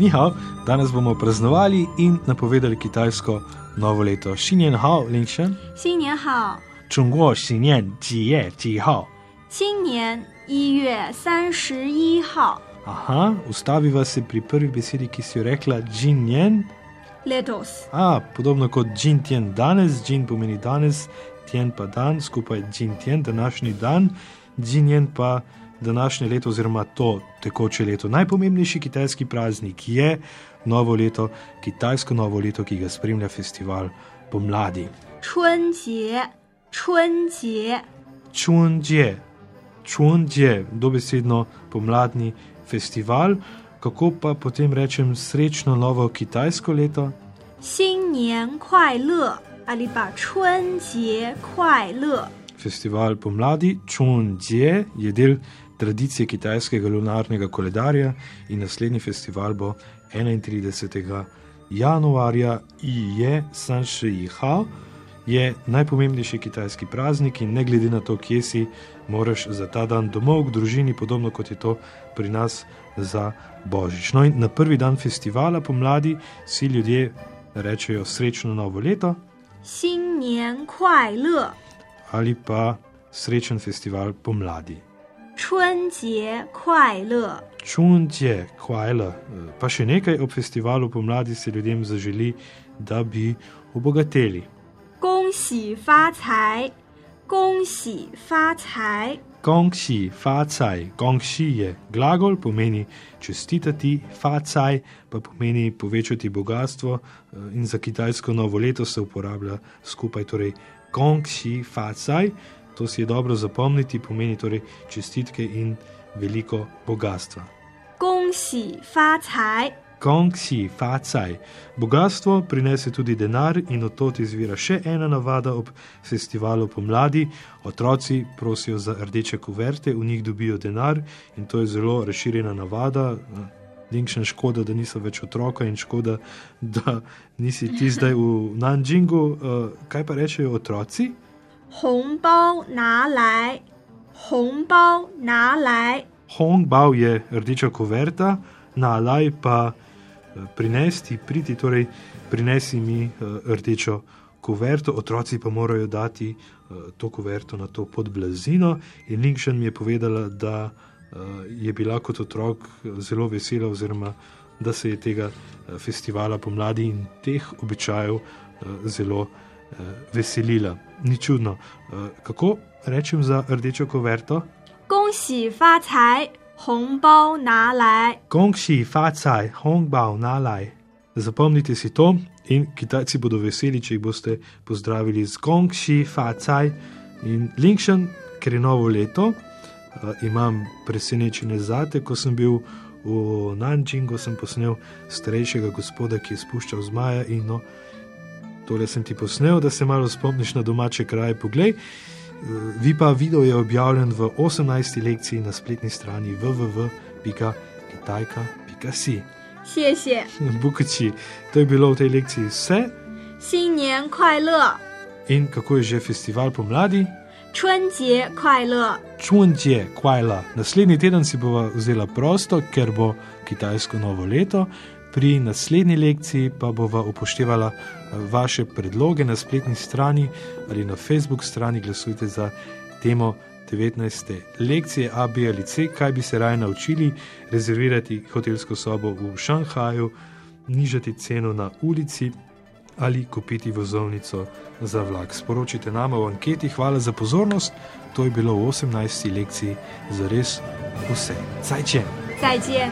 Nihao, danes bomo praznovali in napovedali kitajsko novo leto. Xinjen hao, Lingshen. 新年好，中国新年几月几号？今年一月三十一号 Aha, ustaviva se pri prvi besedi, ki si jo rekla, džinjen. ，letos A, podobno kot džintjen danes, džin pomeni danes, tjen pa dan, skupaj džintjen, današnji dan, džinjen pa današnje leto oziroma to tekoče leto. Najpomembnejši kitajski praznik je novo leto, kitajsko novo leto, ki ga spremlja festival pomladi. 春节，春节 Čunđe, čunđe, dobesedno pomladni festival. Kako pa potem rečem srečno novo kitajsko leto? 新年快乐ali pa 春节快乐。 Festival pomladi Čunđe je del tradicije kitajskega lunarnega koledarja in naslednji festival bo 31. januarja in je San Shi Hao. Je najpomembnejši kitajski praznik in ne glede na to, kje si, moraš za ta dan domov k družini, podobno kot je to pri nas za Božič. No in na prvi dan festivala pomladi si ljudje rečejo srečno novo leto 新年快乐， ali pa srečen festival pomladi. 春节快乐， Čunđe, kvajla. Pa še nekaj ob festivalu pomladi se ljudem zaželi, da bi obogateli. 恭喜发财，恭喜发财， Gongxi, facaj, gongxi je glagol, pomeni čestitati, facaj pa pomeni povečati bogatstvo eh, in za kitajsko novo leto se uporablja skupaj, torej gongxi, facaj, To si je dobro zapomniti, pomeni torej čestitke in veliko bogatstva. Gong si fa caj. Gong si fa caj. Bogatstvo prinese tudi denar in od tot izvira še ena navada ob festivalu pomladi. Otroci prosijo za rdeče kuverte, v njih dobijo denar in to je zelo razširjena navada. Linkšen škoda, da niso več otroka in škoda, da nisi ti zdaj v Nanjingu. Eh, kaj pa rečejo otroci? 红包拿来，红包拿来， Hongbao je rdeča kuverta, na alaj pa eh, prinesti, priti, torej prinesi mi eh, rdečo kuverto, otroci pa morajo dati eh, to kuverto na to pod blazino. In Linkšen mi je povedala, da eh, je bila kot otrok eh, zelo vesela, oziroma da se je tega eh, festivala pomladi in teh običajev eh, zelo eh, veselila. Ni čudno. Eh, kako rečem za rdečo kuverto? Gongxi fa caj, hongbao na laj. Gongxi fa caj, hongbao na laj. Zapomnite si to in Kitajci bodo veseli, če jih boste pozdravili z Gongxi fa caj in Linkshan, ker je novo leto. Eh, imam presenečenje zate, ko sem bil v Nanjingu, sem posnel starejšega gospoda, ki je spuščal zmaja in no, tole sem ti posnel, da se malo spomniš na domače kraje. Poglej, Vi pa video je objavljen v 18. lekciji na spletni strani www.kitajka.si. 谢谢， Bukači, to je bilo v tej lekciji vse. 新年快乐， In kako je že festival pomladi? 春节快乐， Čunđe, kvajla. Naslednji teden si bova vzela prosto, ker bo kitajsko novo leto. Pri naslednji lekciji pa bova upoštevala eh, vaše predloge na spletni strani ali na Facebook strani. Glasujte za temo 19. lekcije A, B ali C, kaj bi se raje naučili, rezervirati hotelsko sobo v Šanghaju, nižati ceno na ulici ali kupiti vozovnico za vlak. Sporočite nama v anketi. Hvala za pozornost. To je bilo v 18. lekciji za res vse. 再见。